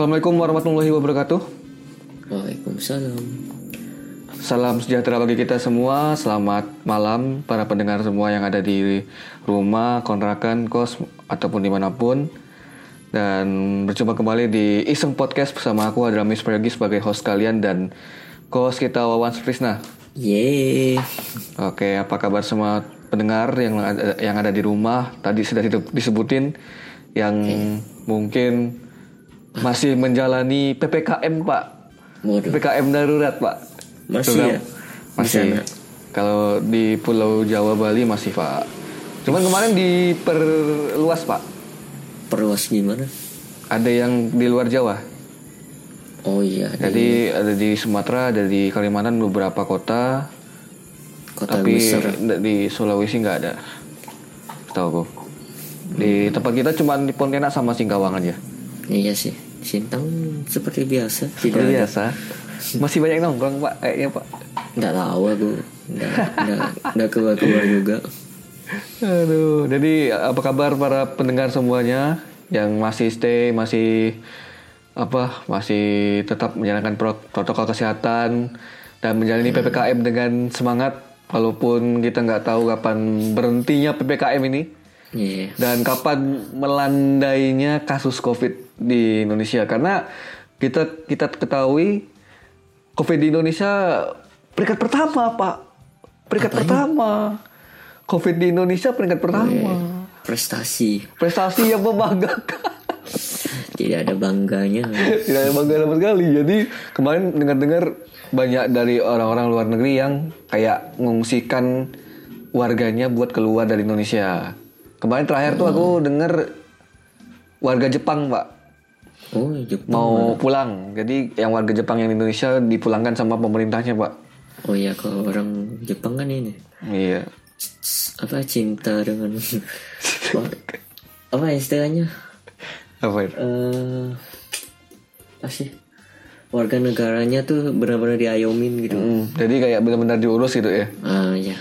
Assalamualaikum warahmatullahi wabarakatuh. Waalaikumsalam. Salam sejahtera bagi kita semua. Selamat malam para pendengar semua yang ada di rumah, kontrakan, kos ataupun di mana pun. Dan berjumpa kembali di Iseng Podcast bersama aku adalah Miss Pergi sebagai host kalian dan kos kita Wawan Prisna. Yeay. Oke, apa kabar semua pendengar yang ada, yang ada di rumah? Tadi sudah di- disebutin yang mungkin masih menjalani PPKM, Pak. Waduh. PPKM darurat, Pak. Masih Program- ya? Masih. Di? Kalau di Pulau Jawa Bali masih, Pak. Cuman kemarin diperluas, Pak. Perluas gimana? Ada yang di luar Jawa. Oh iya, ada Jadi ada di Sumatera, ada di Kalimantan beberapa kota, kota tapi besar. di Sulawesi nggak ada. Tahu aku. Di tempat kita cuma di Pontianak sama Singkawang aja. Iya sih. Sintang seperti biasa. Tidak Seperti ada. biasa. Masih banyak nongkrong pak, kayaknya pak. Nggak tahu aku. Nggak, nggak, nggak keluar-keluar juga. Aduh, jadi apa kabar para pendengar semuanya yang masih stay, masih apa, masih tetap menjalankan pro- protokol kesehatan dan menjalani ppkm dengan semangat, walaupun kita nggak tahu kapan berhentinya ppkm ini Iya. dan kapan melandainya kasus covid di Indonesia karena kita kita ketahui covid di Indonesia peringkat pertama pak, peringkat pertama. Covid di Indonesia peringkat pertama. Prestasi. Prestasi yang membanggakan. Tidak ada bangganya. Tidak ada bangga sama sekali. Jadi kemarin dengar-dengar banyak dari orang-orang luar negeri yang kayak mengungsikan warganya buat keluar dari Indonesia. Kemarin terakhir tuh aku dengar warga Jepang, Pak, Oh, Jepang. mau pulang. Jadi yang warga Jepang yang di Indonesia dipulangkan sama pemerintahnya, Pak. Oh iya, kalau orang Jepang kan ini. Iya. Apa cinta dengan apa istilahnya? Apa itu? eh apa sih warga negaranya tuh benar-benar diayomin gitu Hmm, jadi kayak benar-benar diurus gitu ya. ah ya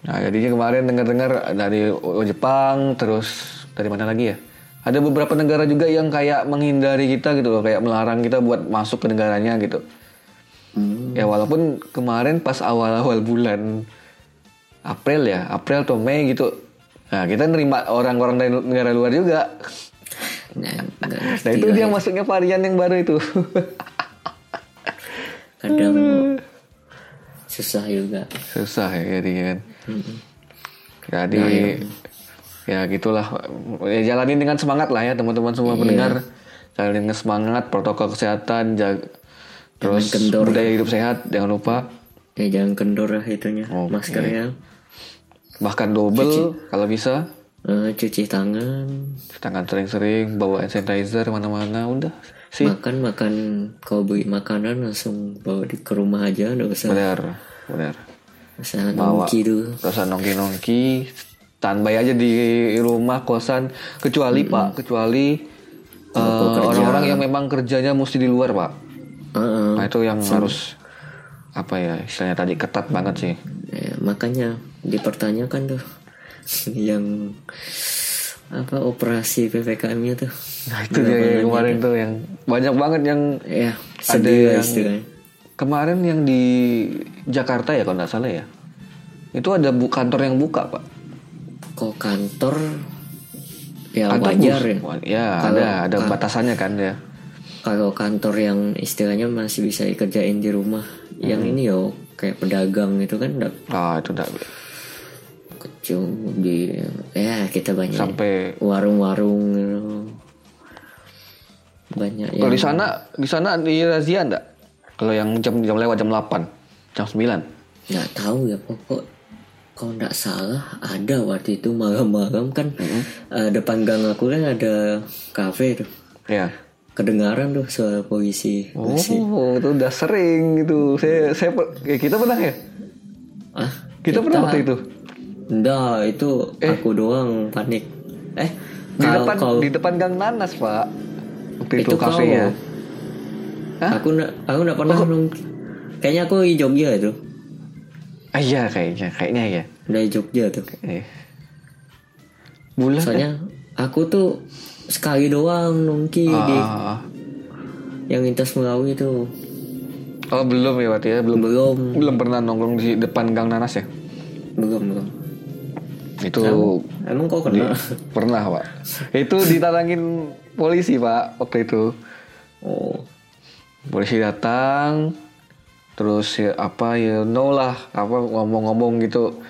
Nah, jadinya kemarin dengar-dengar dari Jepang, terus dari mana lagi ya? Ada beberapa negara juga yang kayak menghindari kita gitu loh, kayak melarang kita buat masuk ke negaranya gitu. hmm. Ya walaupun kemarin pas awal-awal bulan April ya, April atau Mei gitu. Nah, kita nerima orang-orang dari negara luar juga. nah, Nah, itu dia ya. masuknya varian yang baru itu. kadang susah juga Susah ya kan. Hmm. Jadi ya gitulah. Ya, jalanin dengan semangat lah ya teman-teman semua pendengar. Jalanin dengan semangat, protokol kesehatan, jaga terus kendor. budaya hidup sehat, jangan lupa. ya jangan kendor lah itunya Oke. maskernya Bahkan double kalau bisa. Eh, cuci tangan Tangan sering-sering, bawa hand sanitizer mana-mana, udah sih. makan makan kalau beli makanan langsung bawa di ke rumah aja nggak usah Benar, benar. Bawa. nongki dulu nongki-nongki, standby aja di rumah kosan. Kecuali pak, kecuali eh, orang-orang yang memang kerjanya mesti di luar pak. Heeh. Nah itu yang harus apa ya istilahnya tadi ketat banget sih. Ya, makanya dipertanyakan tuh yang apa operasi ppkm-nya tuh Nah itu dia yang kemarin tuh yang banyak banget yang ya ada sedih lah yang istilahnya kemarin yang di Jakarta ya kalau nggak salah ya. Itu ada bu kantor yang buka pak. kok kantor ya Kantor wajar bus. ya Ya Kalau ada ada batasannya kan ya. kalau kantor yang istilahnya masih bisa dikerjain di rumah yang Hmm. ini yo kayak pedagang itu kan udah Ah itu udah kecil di ya kita banyak sampai warung-warung gitu. banyak kalau yang di sana di sana di razia enggak? Kalau yang jam jam lewat jam 8 jam 9 nggak tahu ya pokok kalau nggak salah ada waktu itu malam-malam kan eh, depan gang aku kan ada kafe tuh ya. kedengaran tuh suara polisi Oh, itu udah sering gitu. Saya saya eh, kita pernah ya? ah Kita, pernah waktu itu. enggak itu aku doang panik eh Di depan kau di depan Gang Nanas, Pak. Waktu itu, itu kafe kau ya. Hah? aku nggak aku nggak pernah nong- kayaknya aku di Jogja itu. Ah iya kayaknya, kayaknya ya. dari Jogja tuh. Eh. Bulan soalnya aku tuh sekali doang nongki di Ah, yang lintas Melawi itu. Oh belum ya Pak ya? Belum. Belum. Belum pernah nongkrong di depan Gang Nanas ya? belum belum. Itu emang kau kena? pernah Pak. Itu ditatangin polisi Pak waktu itu. oh Polisi datang terus ya, apa ya know lah apa ngomong-ngomong gitu.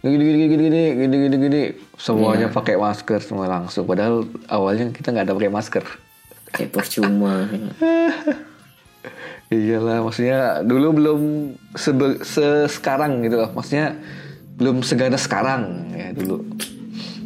Gini gini gini gini gini gini gini semuanya pakai masker semua langsung padahal awalnya kita nggak ada pakai masker. Kayak percuma. Iyalah maksudnya dulu belum sebe- se sekarang gitu loh. Maksudnya belum seganas sekarang ya dulu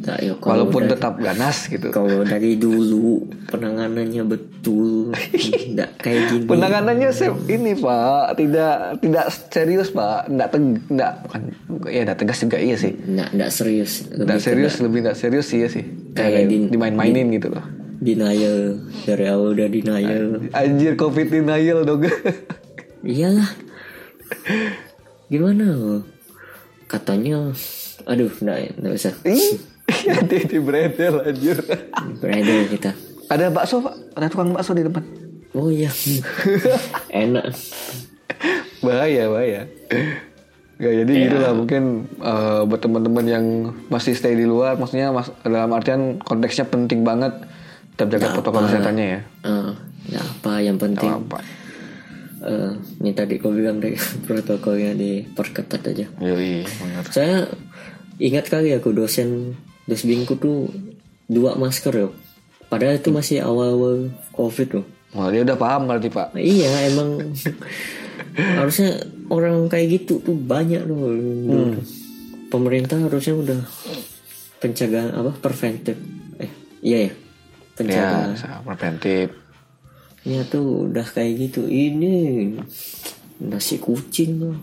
tak ya kalau walaupun dari, tetap ganas gitu. kalau dari dulu penanganannya betul. Tidak kayak gini. Penanganannya se- ini pak. Tidak tidak serius pak. Tidak teg tidak bukan ya tidak tegas juga iya sih. Nggak nggak serius. Lebih tidak serius lebih tidak serius iya sih. Kayak kayak di- dimain-mainin gitu loh. Denial. Dari awal udah denial. Anjir covid denial dong. Iyalah. Gimana? Katanya aduh nggak nggak usah Hati di bredel anjir. Berada kita. Ada bakso pak? Ada tukang bakso di depan oh iya. Enak. Bahaya bahaya. Ya, jadi gitu lah mungkin eh, buat teman-teman yang masih stay di luar, maksudnya mas, dalam artian konteksnya penting banget tetap jaga protokol kesehatannya ya. Eh, nggak apa yang penting Apa? eh, ini tadi kau bilang deh protokolnya diperketat aja. Yoi, saya ingat kali aku dosen dosbingku tuh dua masker yo padahal itu masih awal-awal covid loh. Wah dia udah paham berarti pak. Nah, iya emang harusnya orang kayak gitu tuh banyak loh Hmm. pemerintah harusnya udah pencegahan apa preventif. Eh iya ya Ya, pencegahan preventif. ya tuh udah kayak gitu. Ini nasi kucing loh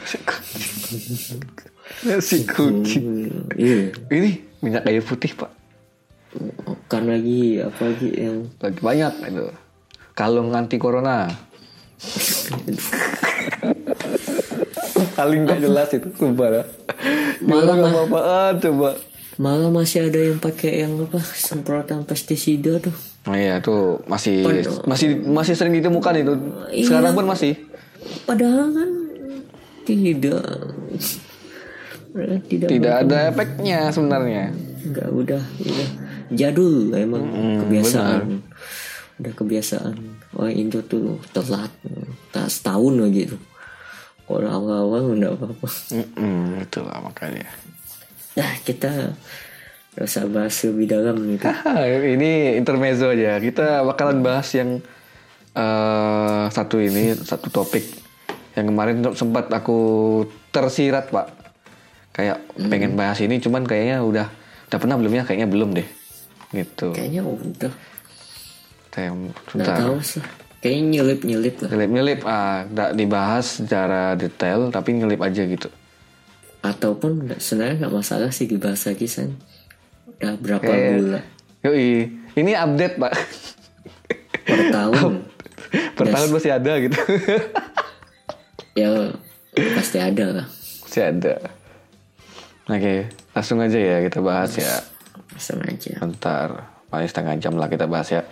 Nasi kucing. Hmm, iya Ini minyak kayu putih pak. kan lagi apa lagi yang Lagi banyak itu. Kalung anti corona. Paling gak jelas itu sumpah. Malah mah- apaan coba. malah masih ada yang pakai yang apa semprotan pestisida tuh Oh iya tuh masih Padahal- masih masih sering ditemukan itu. Iya. Sekarang pun masih. padahal kan tidak tidak Tidak ada efeknya sebenarnya. Enggak udah udah. Jadul emang. Kebiasaan. Udah kebiasaan. Orang Indo tuh telat tak setahun aja tuh. Kalau awal-awal enggak apa-apa. Mm-mm, itulah makanya. nah kita gak usah bahas lebih dalam gitu ini intermezzo aja. Kita bakalan bahas yang eh satu ini satu topik. Yang kemarin sempat aku tersirat pak. Kayak pengen bahas ini, cuman kayaknya udah udah pernah belum ya? Kayaknya belum deh. Gitu. kayaknya udah Saya nggak tahu sih kayaknya nyelip nyelip lah Nyelip-nyelip ah nggak dibahas secara detail tapi nyelip aja gitu. ataupun sebenarnya nggak masalah sih dibahas lagi san udah berapa Kayak- bulan Yoi, ini update pak. per tahun per tahun masih ada gitu. ya pasti ada lah masih ada. Oke, langsung aja ya kita bahas ya. langsung aja Bentar, paling setengah jam lah kita bahas ya.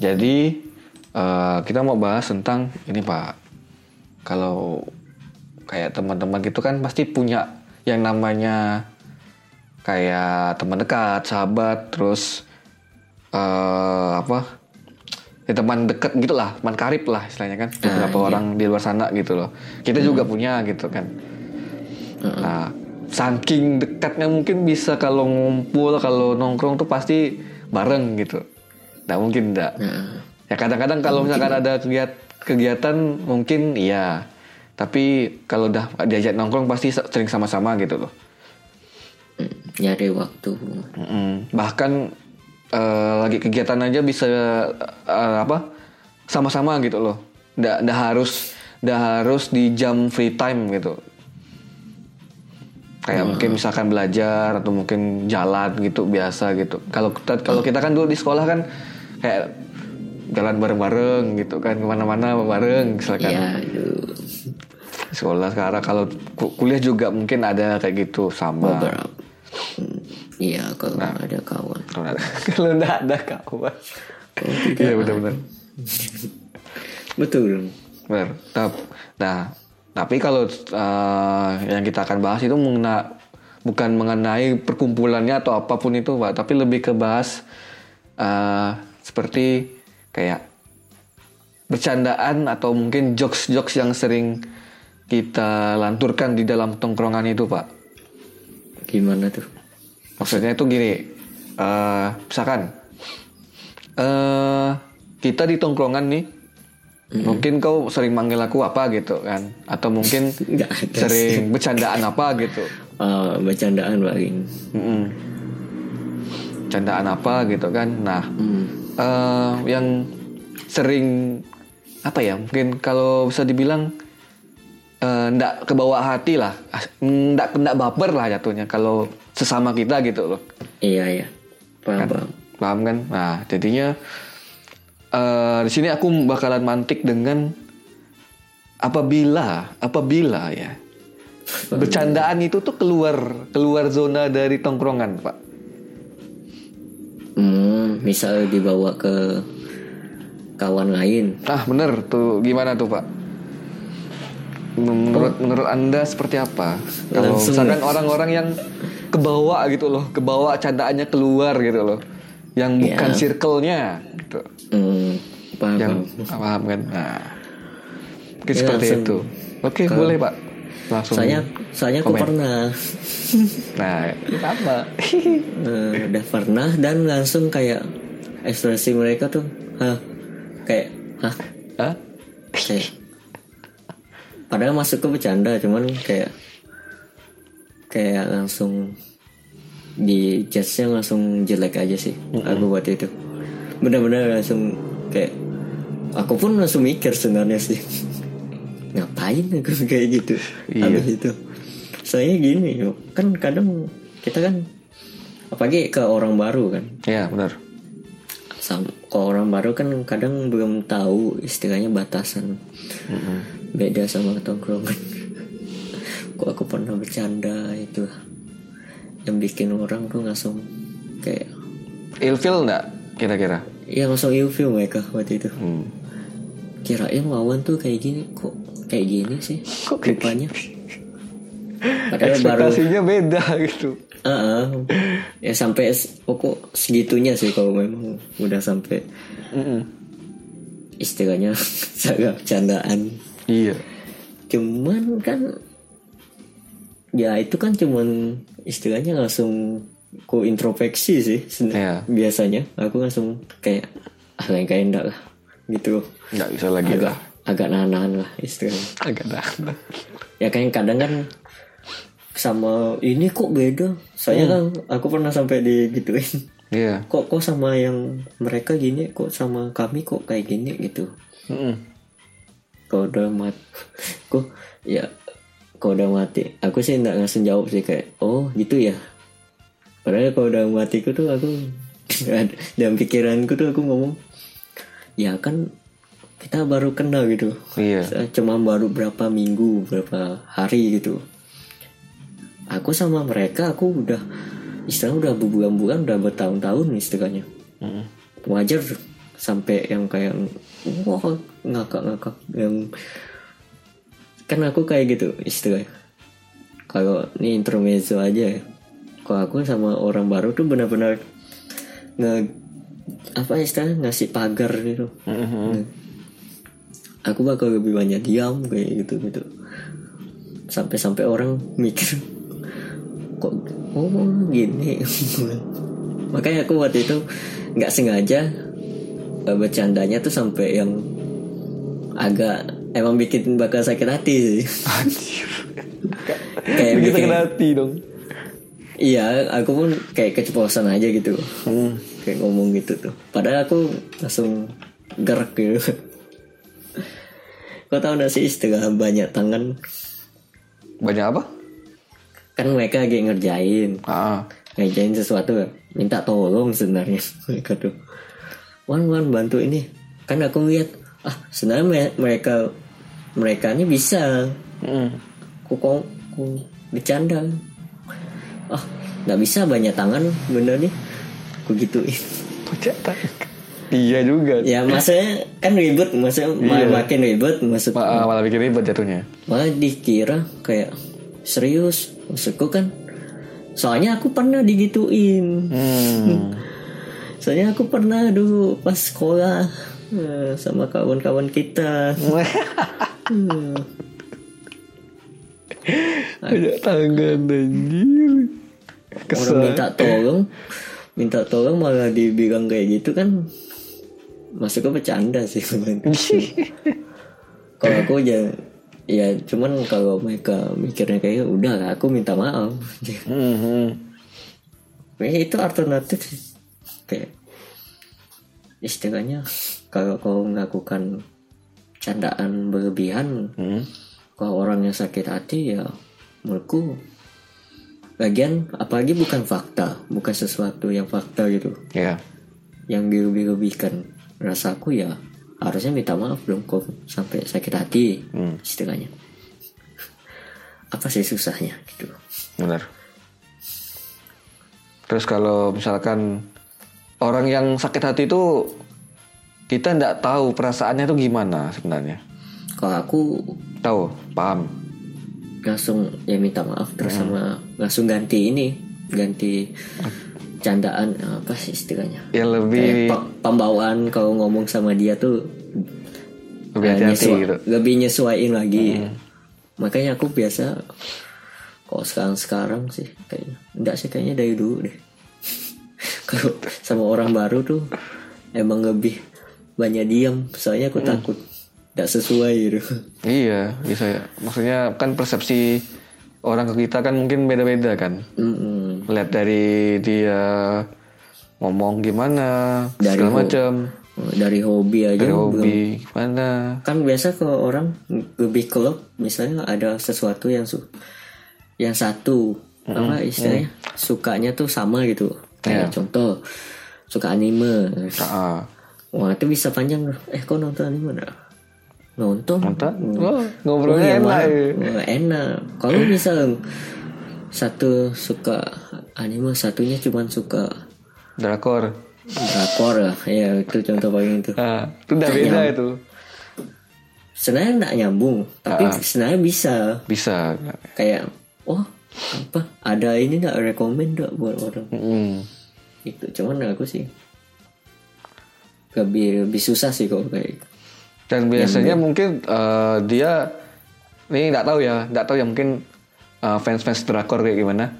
Jadi eh, kita mau bahas tentang ini pak. Kalau kayak teman-teman gitu kan pasti punya yang namanya kayak teman dekat, sahabat, terus eh apa? Ya teman dekat gitu lah, teman karib lah istilahnya kan. Beberapa orang di luar sana gitu loh. Kita juga punya gitu kan. Nah, saking dekatnya mungkin bisa kalau ngumpul, kalau nongkrong tuh pasti bareng gitu. Nggak mungkin enggak. nah Ya kadang-kadang kalau misalkan ada kegiatan, kegiatan mungkin iya. Tapi kalau udah diajak nongkrong pasti sering sama-sama gitu loh. mm, nyari waktu Mm-mm. Bahkan eh, lagi kegiatan aja bisa eh, apa sama-sama gitu loh. Nggak harus nggak harus di jam free time gitu. Kayak mungkin misalkan belajar atau mungkin jalan gitu biasa gitu. Kalau kita kalau kita kan dulu di sekolah kan kayak jalan bareng-bareng gitu kan ke mana-mana bareng misalkan. Ya aduh. Sekolah sekarang kalau ku- kuliah juga mungkin ada kayak gitu sama. Hmm, iya kalau ada kawan. Kalau ada kalau nggak ada kawan. Iya benar-benar. Betul. Benar. Tap- Nah, tapi kalau eh, yang kita akan bahas itu mengena, bukan mengenai perkumpulannya atau apa pun itu, Pak, tapi lebih ke bahas eh, seperti kayak bercandaan atau mungkin jokes-jokes yang sering kita lanturkan di dalam tongkrongan itu, Pak. gimana tuh Maksudnya itu gini, eh misalkan eh kita di tongkrongan nih, mungkin kau sering manggil aku apa gitu kan, atau mungkin sering bercandaan apa gitu, Ah, bercandaan paling Mm-mm. candaan apa gitu kan. Nah, hmm. eh yang sering apa ya, mungkin kalau bisa dibilang ndak kebawa hati lah, Ah, ndak ndak baper lah jatuhnya kalau sesama kita gitu loh. iya iya paham paham Paham kan? Nah, jadinya eh di sini aku bakalan mantik dengan apabila apabila ya bercandaan itu tuh keluar keluar zona dari tongkrongan, Pak. hmm, misal dibawa ke kawan lain Ah, bener tuh gimana tuh, Pak? Menurut menurut Anda seperti apa? Kalau misalkan orang-orang yang kebawa gitu loh, kebawa candaannya keluar gitu loh. Yang bukan Ya. circle-nya gitu. hmm, paham Yang paham. kan? Nah. Mungkin Ya, seperti langsung itu. Oke, ke- boleh, Pak. Langsung. Soalnya soalnya aku pernah Nah, sama. Eh, udah pernah dan langsung kayak ekspresi mereka tuh hah kayak hah Hah? kayak padahal masuk ke bercanda cuman kayak kayak langsung di judge-nya langsung jelek aja sih aku buat itu. Benar-benar langsung kayak aku pun langsung mikir sebenarnya sih. Ngapain aku kayak gitu Iya. habis itu? Saya gini kan kadang kita kan apalagi ke orang baru kan. Ya, benar. Sam, kalau orang baru kan kadang belum tahu istilahnya batasan. Beda sama tongkrongan. Kok aku pernah bercanda itu yang bikin orang tuh langsung kayak Ilfil enggak kira-kira? ya langsung ilfil mereka waktu itu Hmm. kirain wawan tuh kayak gini kok kayak gini sih Kok rupanya padahal baru Ekspektasinya beda gitu. Ah, ah. ya sampai s- pokok segitunya sih kalau memang udah sampai Mm-mm. istilahnya sangat bercandaan Iya. cuman kan ya itu kan cuman istilahnya langsung ku introspeksi sih Iya. biasanya aku langsung kayak ah lain kayak enggak lah gitu Nggak bisa lagi agak lah. agak nahan lah istilahnya Agak dah. ya kan kadang kan sama ini kok beda saya kan aku pernah sampai digituin Iya. kok kok sama yang mereka gini kok sama kami kok kayak gini gitu Mm-mm. kalau udah mati kok ya kalau udah mati aku sih nggak langsung jawab sih kayak oh gitu ya padahal kalau udah matiku tuh aku dalam pikiranku tuh aku ngomong ya kan kita baru kenal gitu Iya. cuma baru berapa minggu berapa hari gitu aku sama mereka aku udah istilah udah berbulan-bulan udah bertahun-tahun istilahnya Mm-mm. wajar sampai yang kayak wah ngakak-ngakak yang kan aku kayak gitu istilahnya kalau ini intermezzo aja ya. Kalau aku sama orang baru tuh benar-benar nge apa istilahnya ngasih pagar gitu. Mm-mm. aku bakal lebih banyak diam kayak gitu gitu. Sampai-sampai orang mikir kok oh gini? Makanya aku waktu itu nggak sengaja eh, bercandanya tuh sampai yang agak emang bikin bakal sakit hati sih Anjir. kayak Bikin sakit hati dong. iya aku pun kayak keceplosan aja gitu Hmm. kayak ngomong gitu tuh padahal aku langsung gerak gitu kau tahu gak sih istilah banyak tangan Banyak apa? kan mereka lagi ngerjain Ah. ngerjain sesuatu minta tolong sebenarnya mereka tuh wan wan bantu ini kan aku lihat ah sebenarnya me- mereka mereka ini bisa Mm. kok kok bercanda ah nggak bisa banyak tangan bener nih aku gituin Banyak tangan. iya juga. ya maksudnya kan ribet maksudnya malah makin ribet maksud Ma- malah bikin ribet jatuhnya. malah dikira kayak serius maksudku kan soalnya aku pernah digituin Hmm. soalnya aku pernah dulu pas sekolah eh, sama kawan-kawan kita Hmm. Ada tangan anjir. orang Kesel. minta tolong minta tolong malah dibilang kayak gitu kan maksudku bercanda sih kalau aku ya ya cuman kalau mereka mikirnya kayak udah lah aku minta maaf Mhm. ya itu alternatif sih kayak istilahnya kalau kau melakukan candaan berlebihan Hmm. kalau orang yang sakit hati ya menurutku bagian apalagi bukan fakta bukan sesuatu yang fakta gitu Ya. yang dilebih-lebihkan rasaku ya harusnya minta maaf dong kok sampai sakit hati Hmm. istilahnya apa sih susahnya gitu Benar. Terus kalau misalkan orang yang sakit hati itu kita nggak tahu perasaannya itu gimana sebenarnya. kalau aku Tahu, paham. langsung ya minta maaf terus sama langsung ganti ini ganti candaan apa sih istilahnya Yang Kayak lebih pe- pembawaan kalau ngomong sama dia tuh lebih eh, hati-hati nyesua- gitu. lebih nyesuaiin lagi makanya aku biasa kalau sekarang sekarang sih kayaknya enggak sih kayaknya dari dulu deh kalau sama orang baru tuh emang lebih banyak diam soalnya aku takut enggak sesuai gitu Iya, bisa ya. Maksudnya kan persepsi orang ke kita kan mungkin beda-beda kan. Mm-mm. Lihat dari dia ngomong gimana, Dari segala macam. dari hobi aja Dari belum hobi gimana. kan biasa kalau orang lebih klop misalnya ada sesuatu yang su yang satu apa istilahnya sukanya tuh sama gitu kayak contoh suka anime Ah, wah itu bisa panjang loh eh kau nonton anime enggak nonton. Wah, Oh, ngobrolnya iya, enak. Wah, enak kalau misal satu suka anime satunya cuman suka Drakor. drakor lah ya itu contoh paling itu Ah, itu udah beda itu. sebenarnya nggak nyambung tapi Ah. sebenarnya bisa Bisa. kayak oh apa ada ini nggak rekomend nggak buat orang Mm. itu cuman aku sih lebih lebih susah sih kalau kayak. Dan biasanya mungkin eh, dia ini nggak tahu ya, nggak tahu ya mungkin eh, fans-fans drakor kayak gimana.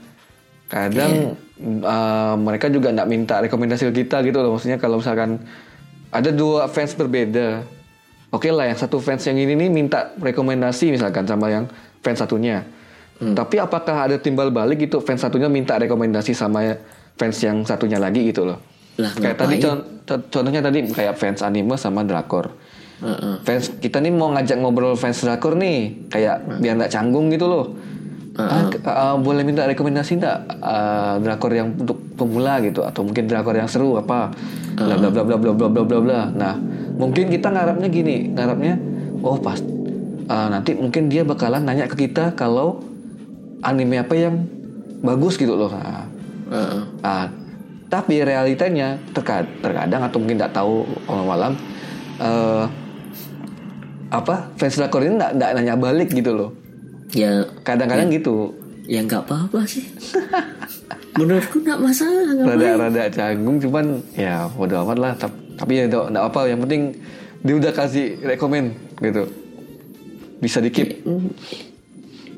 Kadang eh, mereka juga nggak minta rekomendasi ke kita gitu loh. Maksudnya kalau misalkan ada dua fans berbeda, oke lah yang satu fans yang ini nih minta rekomendasi misalkan sama yang fans satunya. Tapi apakah ada timbal balik gitu fans satunya minta rekomendasi sama fans yang satunya lagi gitu loh? Lah Kayak tadi contohnya tadi kayak fans anime sama drakor. Heeh. Fans kita nih mau ngajak ngobrol fans drakor nih, kayak biar nggak canggung gitu loh. Ah, ke- ah, boleh minta rekomendasi nggak ah, drakor yang untuk pemula gitu atau mungkin drakor yang seru apa? Bla bla bla bla bla bla bla bla bla. Nah, mungkin kita ngarapnya gini, ngarapnya oh pas ah, nanti mungkin dia bakalan nanya ke kita kalau anime apa yang bagus gitu loh. Nah, Heeh. Ah, tapi realitanya terkadang, terkadang atau mungkin tidak tahu malam eh, apa fans drakor ini nggak nanya balik gitu loh. ya Kadang-kadang gitu. ya nggak apa-apa sih menurutku nggak masalah nggak apa Rada-rada canggung cuman ya bodo amat lah. Tap- Tapi ya nggak apa. Yang penting dia udah kasih rekomen gitu. Bisa di keep. Hmm,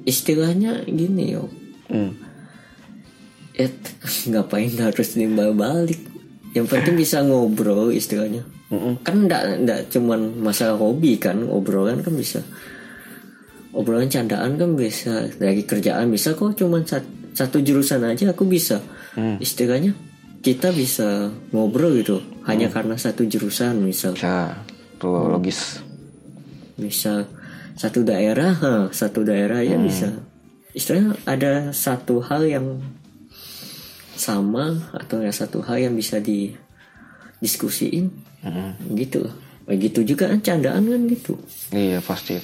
istilahnya gini yo Hmm. Eh ngapain harus nimbal balik yang penting bisa ngobrol istilahnya. Kan enggak enggak cuman masalah hobi kan obrolan kan bisa. Obrolan candaan kan bisa. Dari kerjaan bisa kok cuman sat- satu jurusan aja aku bisa. Istilahnya kita bisa ngobrol gitu. Hanya karena satu jurusan misal. Bisa. Tuh logis. bisa satu daerah ha, satu daerah ya bisa. Istilahnya ada satu hal yang sama atau ya satu hal yang bisa didiskusiin gitu begitu juga kan candaan kan gitu Iya pasti.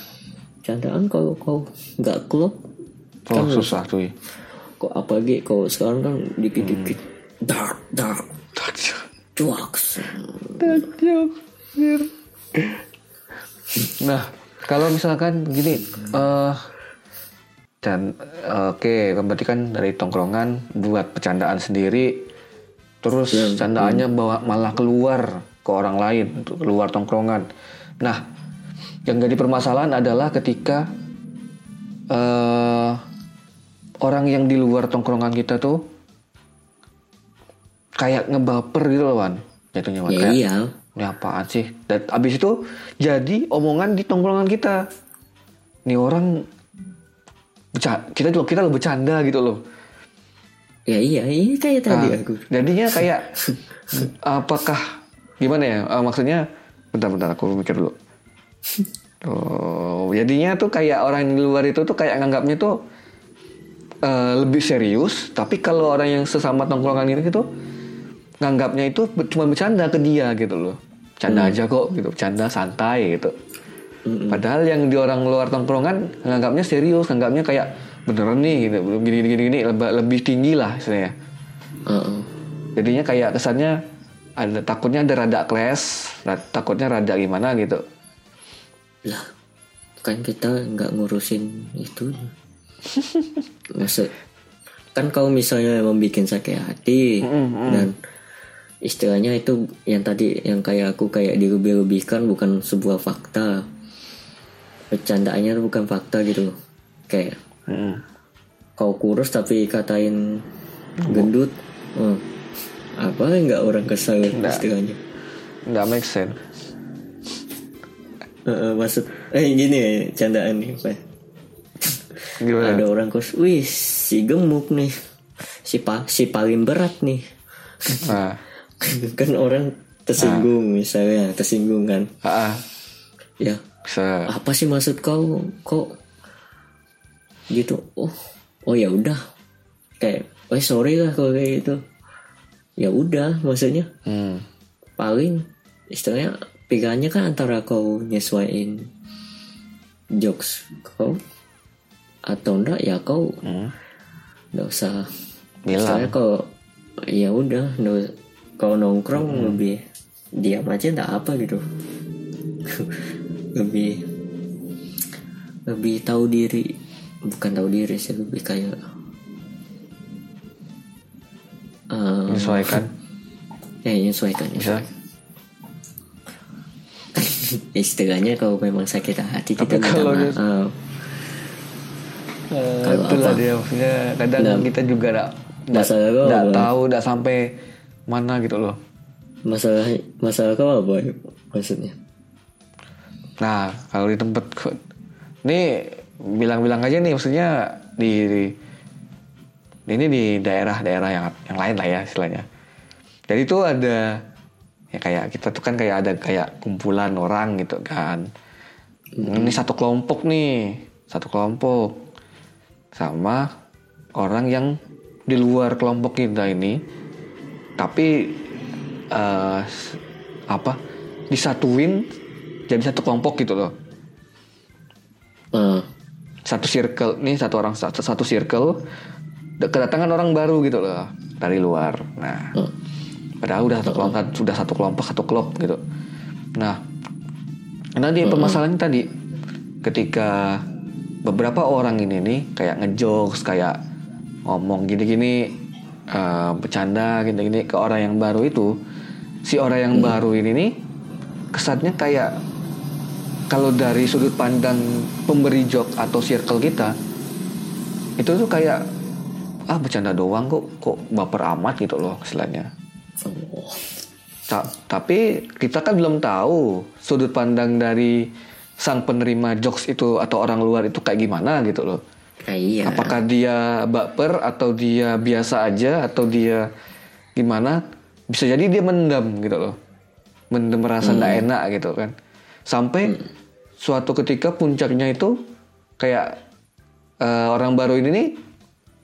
candaan kalau kau nggak klop Oh susah tuh. ya. kok apalagi kalau sekarang kan dikit-dikit dark dark drugs Dad joke. Anjir. Nah, kalau misalkan gini, eh dan oke, berarti kan dari tongkrongan buat bercandaan sendiri, terus candaannya bawa malah keluar ke orang lain, keluar tongkrongan. Nah, yang jadi permasalahan adalah ketika eh orang yang di luar tongkrongan kita tuh kayak ngebaper gitu loh, Wan. Jatuhnya, Wan. Ya Kayak, iya. ini apaan sih? Dan abis itu jadi omongan di tongkrongan kita. Nih orang kita juga kita lo bercanda gitu loh. Ya iya, ini kayak tadi Nah, aku. Jadinya kayak apakah gimana ya? Eh, maksudnya bentar-bentar aku mikir dulu. Oh, jadinya tuh kayak orang di luar itu tuh kayak nganggapnya tuh eh, lebih serius, tapi kalau orang yang sesama tongkrongan ini tuh nganggapnya itu cuma bercanda ke dia gitu loh. Canda aja kok gitu, bercanda santai gitu. Padahal yang di orang luar tongkrongan nganggapnya serius, nganggapnya kayak beneran nih gitu, gini gini gini, gini lebih, lebih tinggi lah istilahnya. Heeh. Jadinya kayak kesannya ada takutnya ada rada clash, ra- takutnya rada gimana gitu. Lah, kan kita nggak ngurusin itu. Maksud kan kau misalnya bikin sakit hati dan istilahnya itu yang tadi yang kayak aku kayak dilebih-lebihkan bukan sebuah fakta. Bercandaannya bukan fakta gitu. Kayak Mm. kau kurus tapi katain gendut. Oh. Apa nggak orang kesal istilahnya? Nggak make sense. Heeh, maksud eh gini ya candaan nih Pak. Gimana? Ada orang kos, wih si gemuk nih, si pa, si paling berat nih. Nah, kan orang tersinggung misalnya, tersinggung kan. ah, ah, Ya, bisa. apa sih maksud kau? Kok gitu? Oh, oh ya udah. Kayak, oh sorry lah kalau kayak gitu. Ya udah, maksudnya Hmm. paling istilahnya pilihannya kan antara kau nyesuaiin jokes kau atau enggak ya kau Hmm. nggak usah Bilang. Istilahnya kalau ya udah kalau nongkrong lebih diam aja nggak apa gitu lebih lebih tahu diri bukan tahu diri sih lebih kayak eh Menyesuaikan. ya menyesuaikan Bisa. istilahnya kalau memang sakit hati Tapi kita minta kalau dia- maaf Eh, Kalau itulah apa? dia maksudnya kadang Nggak- kita juga nggak apa? tahu nggak sampai mana gitu loh. masalah masalah kau apa maksudnya Nah kalau di tempat ini bilang-bilang aja nih maksudnya di, di- ini di daerah-daerah yang yang lain lah ya istilahnya. Jadi itu ada ya kayak kita tuh kan kayak ada kayak kumpulan orang gitu kan. Ini satu kelompok nih, satu kelompok sama orang yang di luar kelompok kita ini, tapi s- apa disatuin jadi satu kelompok gitu loh. Eh, Satu circle nih satu orang satu, satu circle kedatangan orang baru gitu loh dari luar. Nah, eh, Padahal udah satu kelompok, sudah satu kelompok, satu klub gitu. Nah, karena dia permasalahannya tadi ketika beberapa orang ini nih kayak ngejokes, kayak ngomong gini-gini, eh, bercanda gini-gini ke orang yang baru itu, si orang yang baru ini nih kesannya kayak kalau dari sudut pandang pemberi joke atau circle kita itu tuh kayak ah bercanda doang kok kok baper amat gitu loh istilahnya. oh, Ta- tapi kita kan belum tahu sudut pandang dari sang penerima jokes itu atau orang luar itu kayak gimana gitu loh. kayak iya Apakah dia baper atau dia biasa aja atau dia gimana? Bisa jadi dia mendam gitu loh. Mendam merasa nggak enak gitu kan. Sampai suatu ketika puncaknya itu kayak eh, orang baru ini nih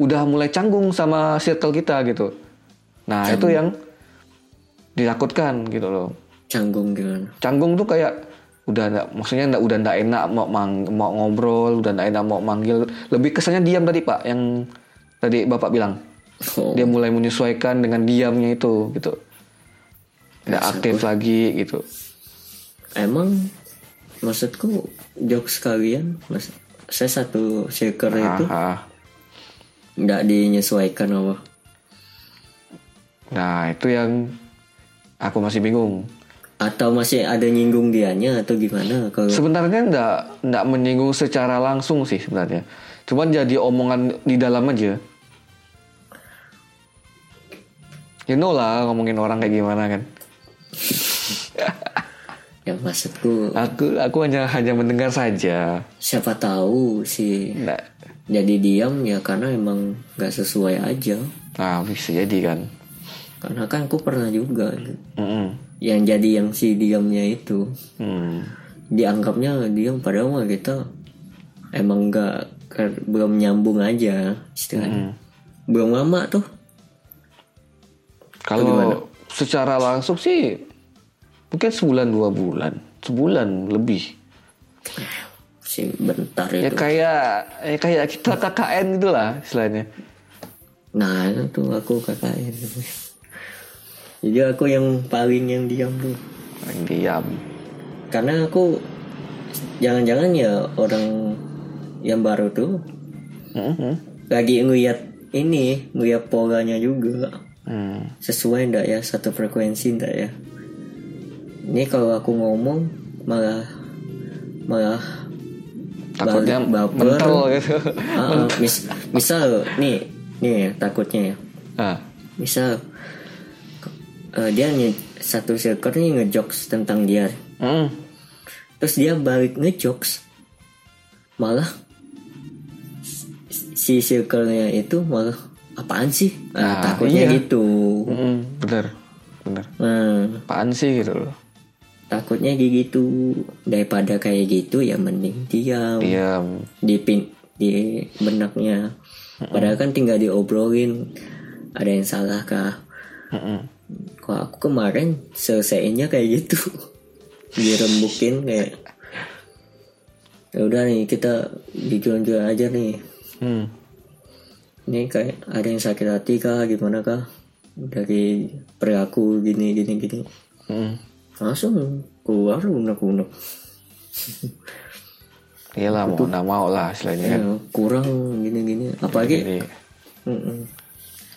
udah mulai canggung sama circle kita gitu. Nah, itu yang ditakutkan gitu loh. canggung gimana Canggung tuh kayak udah nggak maksudnya nggak udah nggak enak mau mang, mau ngobrol, udah nggak enak mau manggil. Lebih kesannya diam tadi Pak yang tadi Bapak bilang. oh, Dia mulai menyesuaikan dengan diamnya itu gitu. nggak aktif lagi gitu emang maksudku jokes kalian mas saya satu shaker itu nggak dinyesuaikan apa nah itu yang aku masih bingung. Atau masih ada nyinggung dianya atau gimana? Kalau sebenarnya nggak nggak menyinggung secara langsung sih sebenarnya. Cuman jadi omongan di dalam aja. You know lah ngomongin orang kayak gimana kan ya maksudku aku aku hanya hanya mendengar saja. Siapa tahu sih nggak. jadi diam ya karena emang nggak sesuai aja. Nah bisa jadi kan. Karena kan aku pernah juga. Mm-mm. yang jadi yang si diamnya itu. Hmm. dianggapnya diam padahal mah kita emang nggak belum nyambung aja istilahnya. Belum lama tuh. Kalau secara langsung sih mungkin sebulan dua bulan. Sebulan lebih. Si bentar ya itu. kayak ya kayak kita KKN gitu lah istilahnya. Nah itu aku KKN jadi aku yang paling yang diam tuh. Yang diam. Karena aku jangan-jangan ya orang yang baru tuh Mhm. lagi ngeliat ini ngeliat polanya juga. Hmm. sesuai ndak ya satu frekuensi ndak ya ini kalau aku ngomong malah malah takutnya baper. mental gitu. Ah, ah, mis- misal nih nih ya, takutnya ya. Ah. Misal eh, dia nye- satu circle nih ngejokes tentang dia. Mm. terus dia balik ngejokes malah si circle-nya itu malah apaan sih? Nah, nah, takutnya iya. gitu. Mm, bener bener. Nah. Apaan sih gitu loh takutnya gitu daripada kayak gitu ya mending diam. Diam. Di pin di benaknya. Padahal kan tinggal diobrolin ada yang salah kah? Kok aku kemarin selesainya kayak gitu? Dirembukin kayak ya udah nih kita dijual-jual aja nih. Hmm. ini kayak ada yang sakit hati kah? Gimana kah? Dari perilaku gini gini gini. Mm. Langsung keluar unek-unek? Iyalah mau nggak mau lah istilahnya kan. Ya, kurang gini gini apalagi Mm-mm.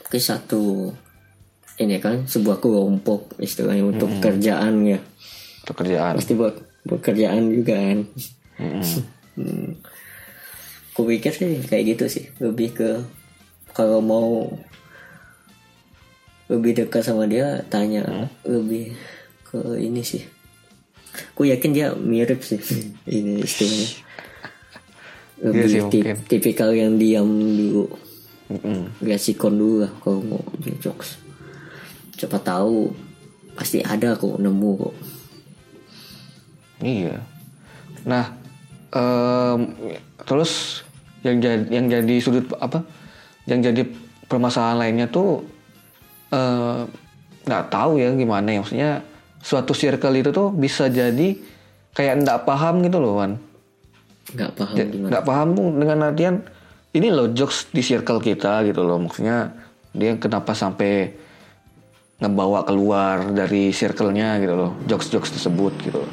Oke satu. Ini kan sebuah kelompok istilahnya untuk kerjaan ya. Pekerjaan pasti buat buat kerjaan juga kan. Mm-mm. hmm. Sih kayak gitu sih. Lebih ke kalau mau lebih dekat sama dia tanya. Lebih ke ini sih ku yakin dia mirip sih ini istilahnya lebih Iya sih, tip- mungkin. tipikal yang diam dulu Mm-mm. Gak sikon dulu lah kalau mau jokes Cepat tahu Pasti ada kok nemu kok Iya. Nah, em, terus yang jadi yang jadi sudut apa? Yang jadi permasalahan lainnya tuh eh, nggak tahu ya gimana ya maksudnya suatu circle itu tuh bisa jadi kayak nggak paham gitu loh Wan. Gak paham gimana? Nggak paham tuh dengan artian ini loh jokes di circle kita gitu loh. Maksudnya dia kenapa sampai ngebawa keluar dari circle-nya gitu loh jokes-jokes tersebut gitu loh.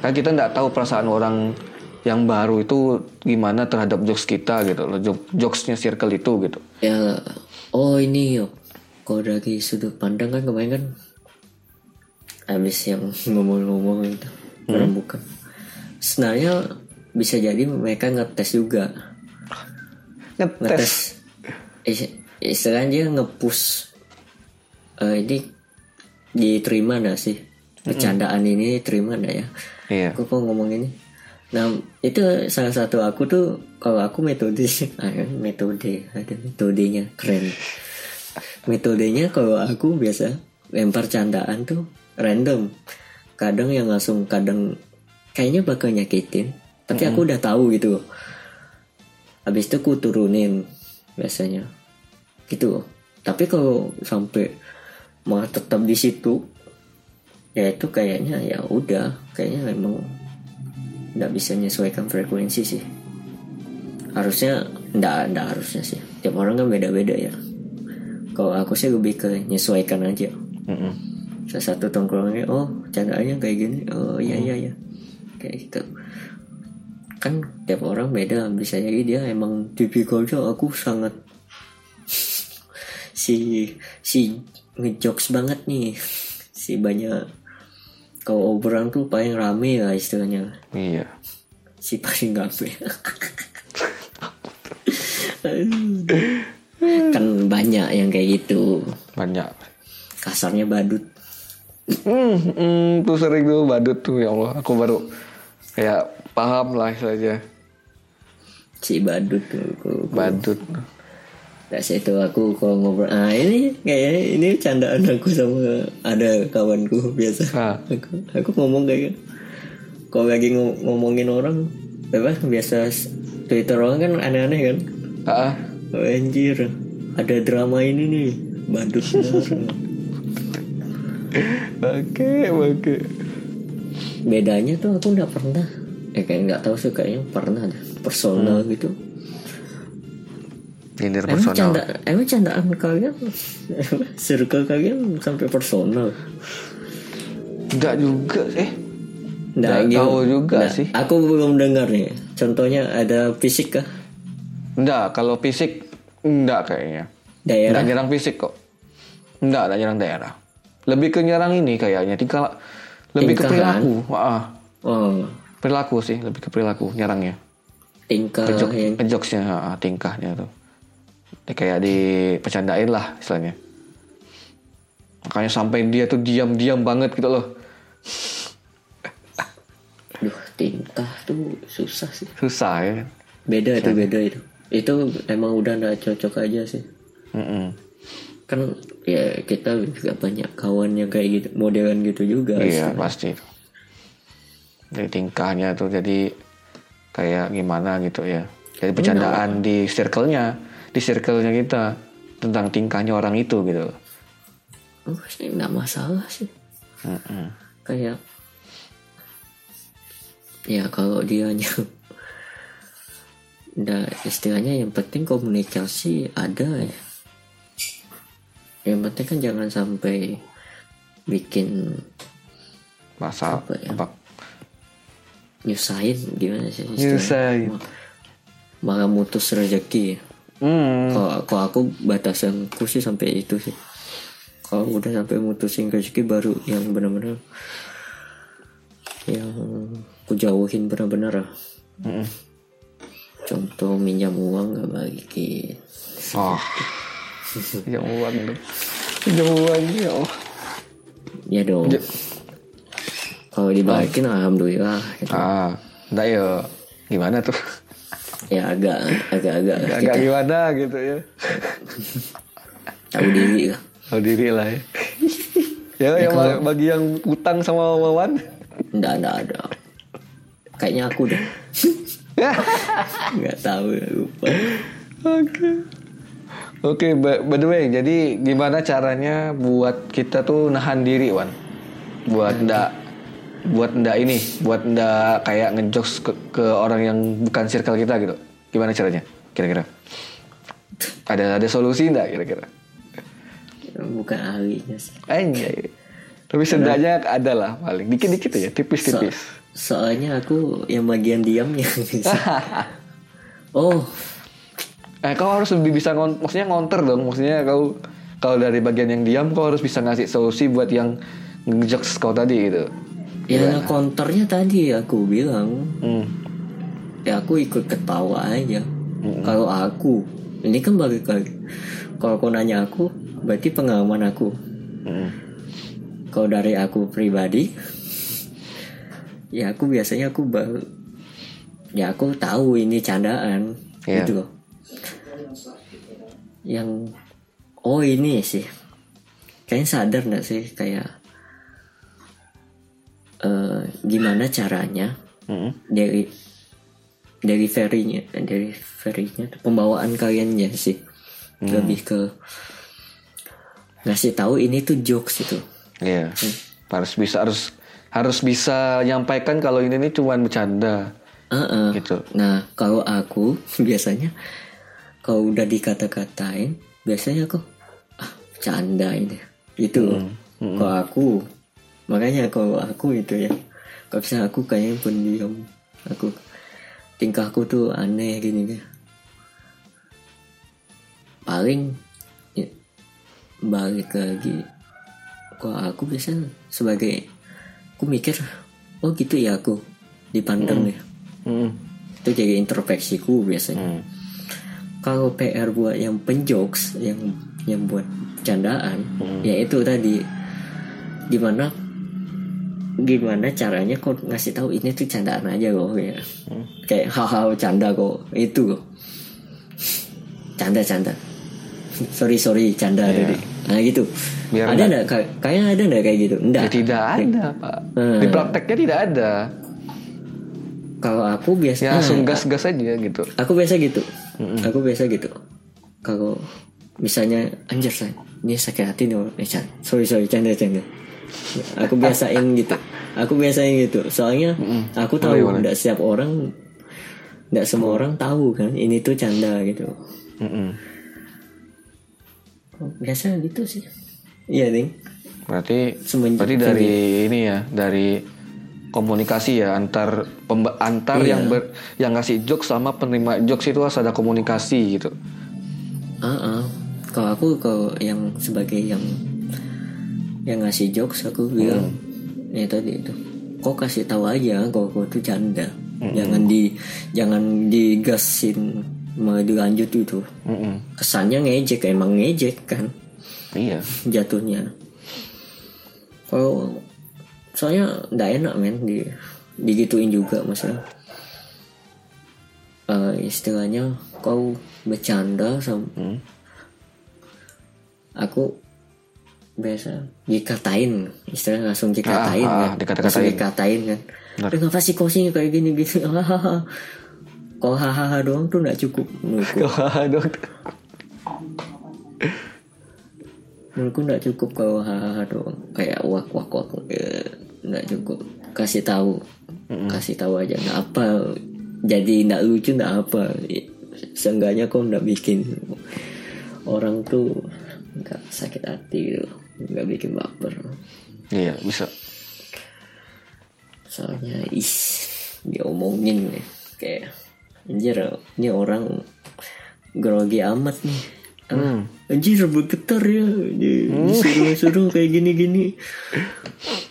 Kan kita nggak tahu perasaan orang yang baru itu gimana terhadap jokes kita gitu loh jok- jokesnya circle itu gitu. Ya Oh ini yuk Kalau dari sudut pandang kan kemarin kan Habis yang ngomong-ngomong itu Rembukan Sebenarnya bisa jadi mereka ngetes juga. Ngetes? Ngetes. Is- Istilahnya dia ngepush eh, Ini diterima gak sih? Bercandaan ini diterima gak ya? Iya. Aku kok ngomong ini. Nah itu salah satu aku tuh Kalau aku metode ada Metode Ada metodenya Keren. Metodenya kalau aku biasa Lempar candaan tuh Random. Kadang yang langsung Kadang Kayaknya bakal nyakitin Tapi aku udah tahu gitu. Habis itu aku turunin Biasanya. Gitu. Tapi kalau sampai Malah tetap di situ Ya itu kayaknya ya udah. Kayaknya memang nggak bisa menyesuaikan frekuensi sih. Harusnya nggak nggak harusnya sih. Tiap orang kan beda-beda ya. Kalau aku sih lebih ke menyesuaikan aja. Mm-mm. Salah satu tongkrongannya oh candaannya kayak gini. Oh iya iya iya. Kayak gitu. Kan tiap orang beda bisa jadi dia emang tipikalnya aku sangat si si ngejokes banget nih. Si banyak kalau obrolan tuh paling rame lah istilahnya. Iya. si paling gape. Kan banyak yang kayak gitu. Banyak. kasarnya badut Hmm, hmm, tuh sering tuh badut tuh ya Allah. Aku baru kayak paham lah saja si badut tuh aku- badut. Nah, itu aku kalau ngobrol ah ini kayaknya ini candaan aku sama ada kawanku biasa Ah. aku aku ngomong kayak gitu. kalau lagi ngo- ngomongin orang apa biasa Twitter orang kan aneh-aneh kan Ah, oh, anjir ada drama ini nih badut. oke, oke. bedanya tuh aku nggak pernah eh kayak nggak tahu sih kayaknya pernah ada personal gitu Nyindir emang personal. canda emang candaan kalian circle kalian sampai personal Enggak juga sih. Nggak, Nggak gitu. tahu juga Nggak, sih. Aku belum dengar nih. Contohnya ada fisik kah? Enggak, kalau fisik enggak kayaknya. Daerah? Enggak nyerang fisik kok. Enggak, enggak nyerang daerah. Lebih ke nyerang ini kayaknya. Tingkah lebih ke Tingkah, perilaku. Ah, Oh, perilaku sih, lebih ke perilaku nyerangnya. tingkah Ngejok, yang ngejokesnya, ah, tingkahnya tuh. Dia kayak dipecandain lah istilahnya. Makanya sampai dia tuh diam-diam banget gitu loh. Duh, tingkah tuh susah sih. Susah ya. Beda itu beda itu. Itu emang udah nggak cocok aja sih. Mm-mm. Kan ya kita juga banyak kawan yang kayak gitu, modelan gitu juga. Iya pasti. Jadi tingkahnya tuh jadi kayak gimana gitu ya. Jadi bercandaan di circle-nya, di circle-nya kita tentang tingkahnya orang itu gitu. Oh, sih nggak masalah sih. Mm-mm. Kayak ya kalau dianya Nah, istilahnya yang penting komunikasi ada ya. Yang penting kan jangan sampai bikin Masa Apa ya? apa? nyusahin gimana sih? Nyusahin. Malah mutus rezeki. Hmm. Kalau kalau aku batasanku sih sampai itu sih. Kalau udah sampai mutusin rezeki baru yang benar-benar yang ku jauhin benar-benar. lah. Mm-mm. Contoh minjam uang gak balikin. Oh. Uang dong. Uang ya Allah. Ya dong. Kalau dibalikin alhamdulillah. gitu. Ah, enggak ya. Gimana tuh? Ya agak agak-agak lah Agak kita gimana gitu ya. tahu diri lah. Tahu diri lah ya. ya, yang kalau- bagi yang utang sama Wawan. Nggak ada ada. Kayaknya aku deh. Nggak tahu ya lupa. Oke. Oke, by, by the way, jadi gimana caranya buat kita tuh nahan diri, Wan? Buat ndak buat ndak ini, buat ndak kayak ngejokes ke, ke orang yang bukan circle kita gitu. Gimana caranya? Kira-kira? Ada ada solusi ndak kira-kira? Bukan ahlinya sih. Anjay. Tapi setidaknya ada lah paling dikit-dikit ya, So- tipis-tipis. soalnya aku yang bagian diamnya. oh, Eh, kau harus lebih bisa ngon, maksudnya ngonter dong. Maksudnya kau kalau dari bagian yang diam, kau harus bisa ngasih solusi buat yang ngejokes kau tadi gitu. ya counternya tadi aku bilang, Hmm. ya aku ikut ketawa aja. Kalau aku, ini kan balik lagi. Kalau kau nanya aku, berarti pengalaman aku. Hmm. Kalau dari aku pribadi, ya aku biasanya aku baru, ya aku tahu ini candaan, Iya. gitu loh. Yang, oh ini sih, kayaknya sadar nggak sih kayak eh gimana caranya Hmm. dari dari deliverynya deliverynya pembawaan kaliannya sih lebih ke ngasih tahu ini tuh jokes itu Iya. Harus bisa harus harus bisa nyampaikan kalau ini nih cuma bercanda Heeh. gitu. nah kalau aku biasanya kalau udah dikata-katain biasanya aku ah canda ini. Itu loh. Kalau aku makanya kalau aku itu ya kalau misalnya aku kayaknya pendiam. Aku tingkahku tuh aneh gini kan paling ya, balik lagi kok aku biasa sebagai aku mikir oh gitu ya aku dipandang ya. Mm-mm. itu jadi introspeksiku biasanya. Mm. Kalau PR buat yang penjokes yang yang buat candaan ya itu tadi. Gimana gimana caranya kok ngasih tahu ini tuh candaan aja kok ya. Kayak hal-hal canda kok itu. Kok canda canda sorry sorry canda tadi. Nah gitu. Biar ada nggak kayak kayaknya ada nggak kayak gitu? Ya, enggak tidak ada pak. Hmm. Di prakteknya tidak ada. kalau aku biasa Ya langsung gas-gas aja gitu. aku biasa gitu aku biasa gitu. Kalau misalnya anjir say ini sakit hati nih orang. eh sorry sorry canda canda. Aku biasain gitu. Aku biasain gitu. Soalnya aku tahu tidak setiap orang tidak semua orang tahu kan ini tuh canda gitu. Mm-mm. biasa gitu sih. Iya ding. Berarti Semenjak berarti dari ini ya dari komunikasi ya antar pemba- antar Iya. yang ber, yang ngasih jokes sama penerima jokes itu harus ada komunikasi gitu. ah ah. kalau aku kalau yang sebagai yang yang ngasih jokes aku bilang ya tadi itu kok kasih tahu aja kalau kau tuh canda jangan di jangan digasin mau dilanjut itu Mm-mm. kesannya ngejek emang ngejek kan Iya. jatuhnya kalau soalnya nggak enak men di digituin juga maksudnya. Eh, istilahnya kau bercanda sama Hmm. aku biasa dikatain istilahnya langsung dikatain Ah, ah, kan. langsung dikatain kan. Benar. "Eh, kenapa sih kau sih kayak gini gini hahaha. Kalau hahaha doang tuh nggak cukup menurutku. Aduh. menurutku nggak cukup kalau hahaha doang. Kayak wak wak wak eh, nggak cukup. Kasih tahu. Kasih tahu aja nggak apa. Jadi nggak lucu nggak apa. Seenggaknya kau nggak bikin orang tuh nggak sakit hati gitu. Nggak bikin baper. Iya bisa. soalnya is diomongin nih. Kayak anjir ini orang grogi amat nih. Hmm. anjir bergetar ya. Di- disuruh-suruh kayak gini-gini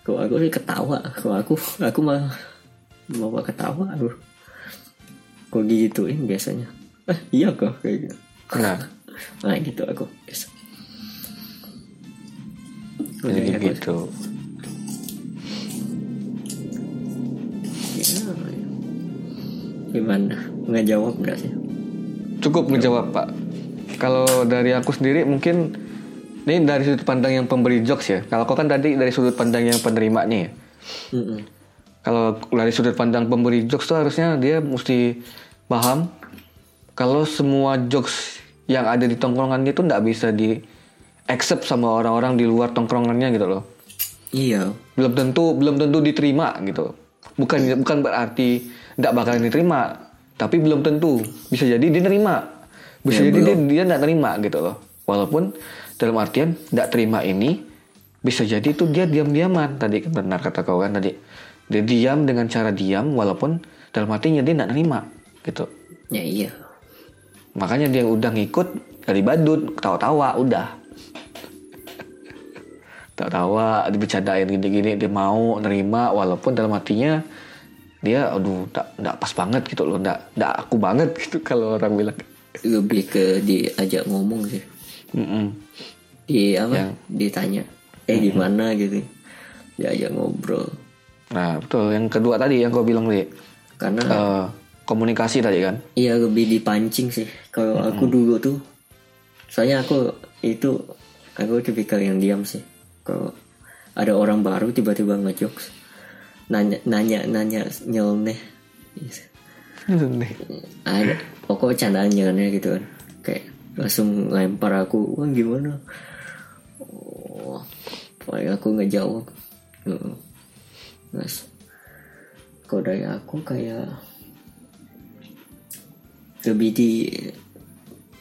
kalau aku sih ketawa. Kalau aku aku mah mau ketawa aku. Kok digituin biasanya? Ah iya kok kayak gitu. Nah, nah gitu aku biasa. Jadi Udah, aku- gitu. Ya, gimana? Nggak jawab nggak sih? Cukup ngejawab Pak. Kalau dari aku sendiri mungkin ini dari sudut pandang yang pemberi jokes ya. Kalau kau kan tadi dari sudut pandang yang penerimanya ya. Mm-mm. Kalau dari sudut pandang pemberi jokes tuh harusnya dia mesti paham kalau semua jokes yang ada di tongkrongannya itu nggak bisa di accept sama orang-orang di luar tongkrongannya gitu loh. iya Belum tentu belum tentu diterima gitu. Bukan bukan berarti nggak bakalan diterima, tapi belum tentu. Bisa jadi dia terima. Bisa Ya, jadi dia belum. dia nggak terima gitu loh. Walaupun dalam artian nggak terima ini bisa jadi itu dia diam-diaman. Tadi benar kata kau kan tadi. Dia diam dengan cara diam walaupun dalam hatinya dia nggak terima gitu. Ya iya. Makanya dia udah ngikut dari badut ketawa-tawa udah. Tawa-tawa dibicarain gini-gini dia mau nerima walaupun dalam hatinya dia aduh tak nggak pas banget gitu loh nggak nggak aku banget gitu kalau orang bilang. Lebih ke diajak ngomong sih Mm-mm. di apa? Yang- ditanya. Eh gimana gitu. Diajak ngobrol. Nah betul. Yang kedua tadi yang kau bilang tadi karena eh, komunikasi tadi kan? Iya lebih dipancing sih. Kalau aku dulu tuh soalnya aku itu aku tipikal yang diam sih. Kalau ada orang baru tiba-tiba ngejokes. Nanya nanya nanya nyeleneh. Ada pokoknya candaan nyeleneh gitu kan. Kayak langsung lempar aku wah gimana oh, paling aku ngejawab Heeh. Mas dari aku kayak lebih di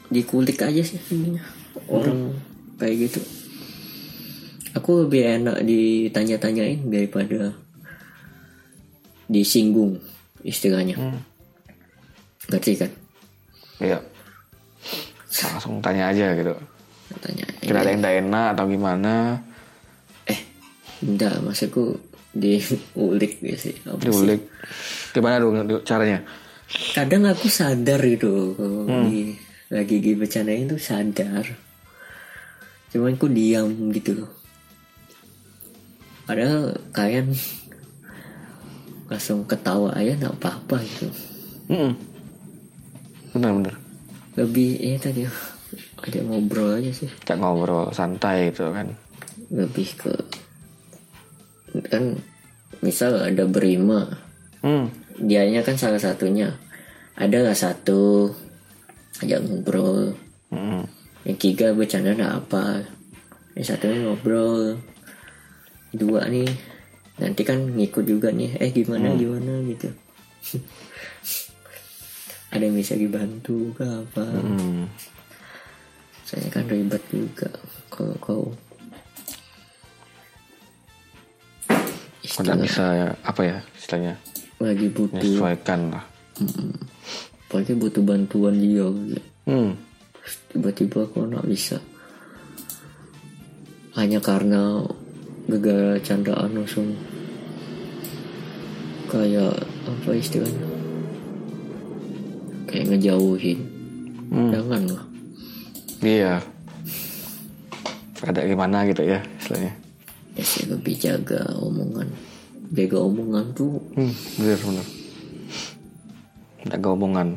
dikulik aja sih ininya orang kayak gitu aku lebih enak ditanya-tanyain daripada disinggung istilahnya Hmm. ngerti kan Iya. Langsung tanya aja gitu. tanya Kira ada yang tidak enak atau gimana? eh enggak maksudku diulik gitu sih? Diulik. Gimana dong caranya? kadang aku sadar gitu kalau di lagi di bercandain tuh sadar cuman aku diam gitu loh padahal kalian langsung ketawa aja nggak apa-apa gitu Mm-mm. Bener-bener. Lebih ya tadi ada ngobrol aja sih. Kita ngobrol santai gitu kan. lebih ke kan misal ada berima Hmm. dianya kan salah satunya. Ada lah satu ajak ngobrol. Mm-mm. yang tiga bercanda nggak apa? Yang satunya ngobrol. Dua nih. Nanti kan ngikut juga nih. Eh gimana gimana gitu ada yang bisa dibantu ke apa Hmm. saya kan ribet juga kalau kau nggak bisa ya, apa ya istilahnya lagi butuh menyesuaikan lah. apalagi butuh bantuan dia. Hmm. tiba-tiba kok nggak bisa hanya karena gegara candaan langsung kayak apa istilahnya kayak ngejauhin Hmm. jangan lah Iya. Ada gimana gitu ya istilahnya. ya sih lebih jaga omongan jaga omongan tuh Hmm, bener bener. Jaga omongan.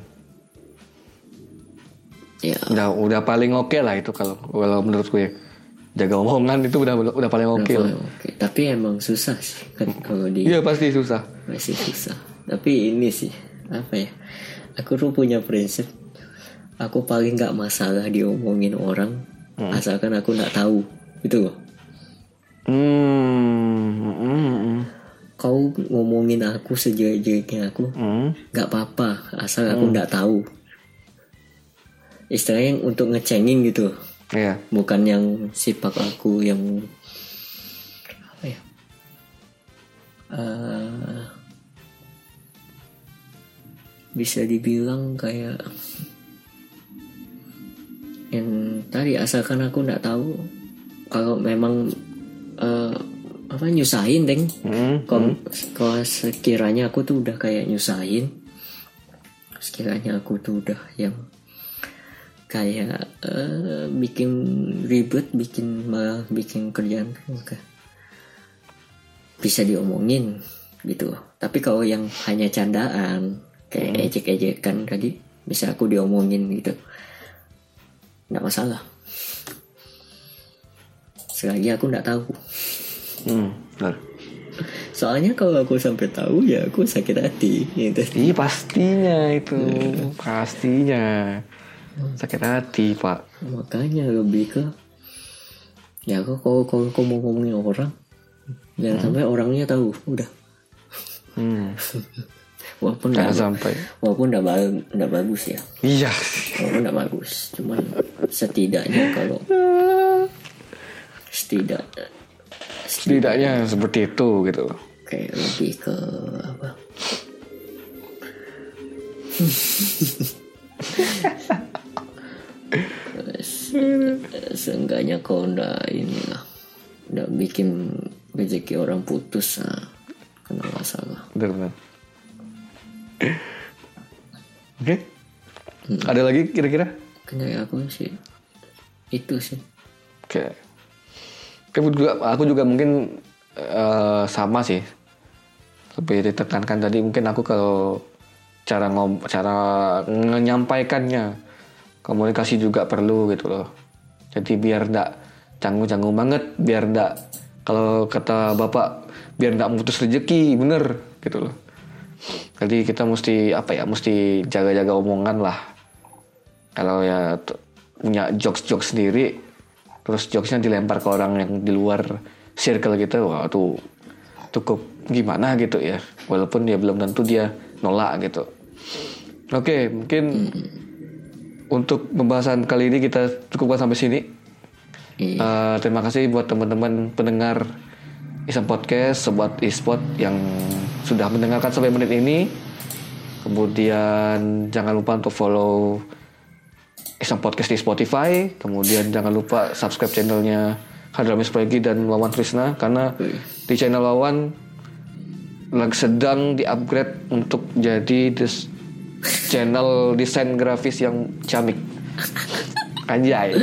ya Udah udah paling oke lah itu kalau kalau menurutku ya. Jaga omongan itu udah udah paling oke lah. oke tapi emang susah sih kan kalau di Iya pasti susah. masih susah tapi ini sih apa ya aku tuh punya prinsip aku paling nggak masalah diomongin orang asalkan aku nggak tahu gitu loh Hmm. hmm, hmm, kau ngomongin aku sejelek-jeleknya aku Hmm. nggak apa-apa asal aku nggak tahu istilahnya untuk ngecengin gitu Iya. bukan yang sifat aku yang apa ya Eh, bisa dibilang kayak yang tadi asalkan aku nggak tahu kalau memang eh, apa nyusahin deng Hmm. kalau kalau sekiranya aku tuh udah kayak nyusahin sekiranya aku tuh udah yang kayak eh, bikin ribet bikin malah bikin kerjaan oke bisa diomongin gitu tapi kalau yang hanya candaan kayak ejek-ejekan tadi bisa aku diomongin gitu. Nggak masalah. Selagi aku nggak tahu. Hmm. Benar. soalnya kalau aku sampai tahu ya aku sakit hati gitu. Iya pastinya itu. Pastinya. Sakit hati pak. makanya lebih ke ya kok kalau kalau kau mau ngomongin orang jangan sampai orangnya tahu udah. Hmm. walaupun nggak sampai. walaupun nggak ba- nggak bagus ya. Iya. walaupun nggak bagus cuman setidaknya kalau setidak Setidaknya seperti itu gitu. kayak lebih ke apa? Se- seenggaknya kau ndak inilah ndak bikin rezeki orang putus nah, kena masalah Benar Oke. Ada lagi kira-kira? kayak aku sih itu sih Oke. Aku juga aku juga mungkin eh, sama sih. Lebih ditekankan tadi mungkin aku kalau cara ngom cara menyampaikannya komunikasi juga perlu gitu loh. Jadi biar ndak canggung-canggung banget, biar ndak kalau kata bapak biar ndak mutus rezeki, bener gitu loh. Jadi kita mesti apa ya, mesti jaga-jaga omongan lah. Kalau ya punya jokes-jokes sendiri, terus jokesnya dilempar ke orang yang di luar circle gitu, wah tuh cukup gimana gitu ya. Walaupun dia belum tentu dia nolak gitu. Oke, mungkin untuk pembahasan kali ini kita cukupkan sampai sini. Eh, terima kasih buat teman-teman pendengar Iseng Podcast, sobat e-sport yang sudah mendengarkan sampai menit ini. Kemudian jangan lupa untuk follow Iseng Podcast di Spotify. Kemudian jangan lupa subscribe channelnya Hadramis Pregi dan Wawan Trisna karena di channel Wawan lagi sedang di-upgrade untuk jadi des- channel desain grafis yang ciamik. Anjay.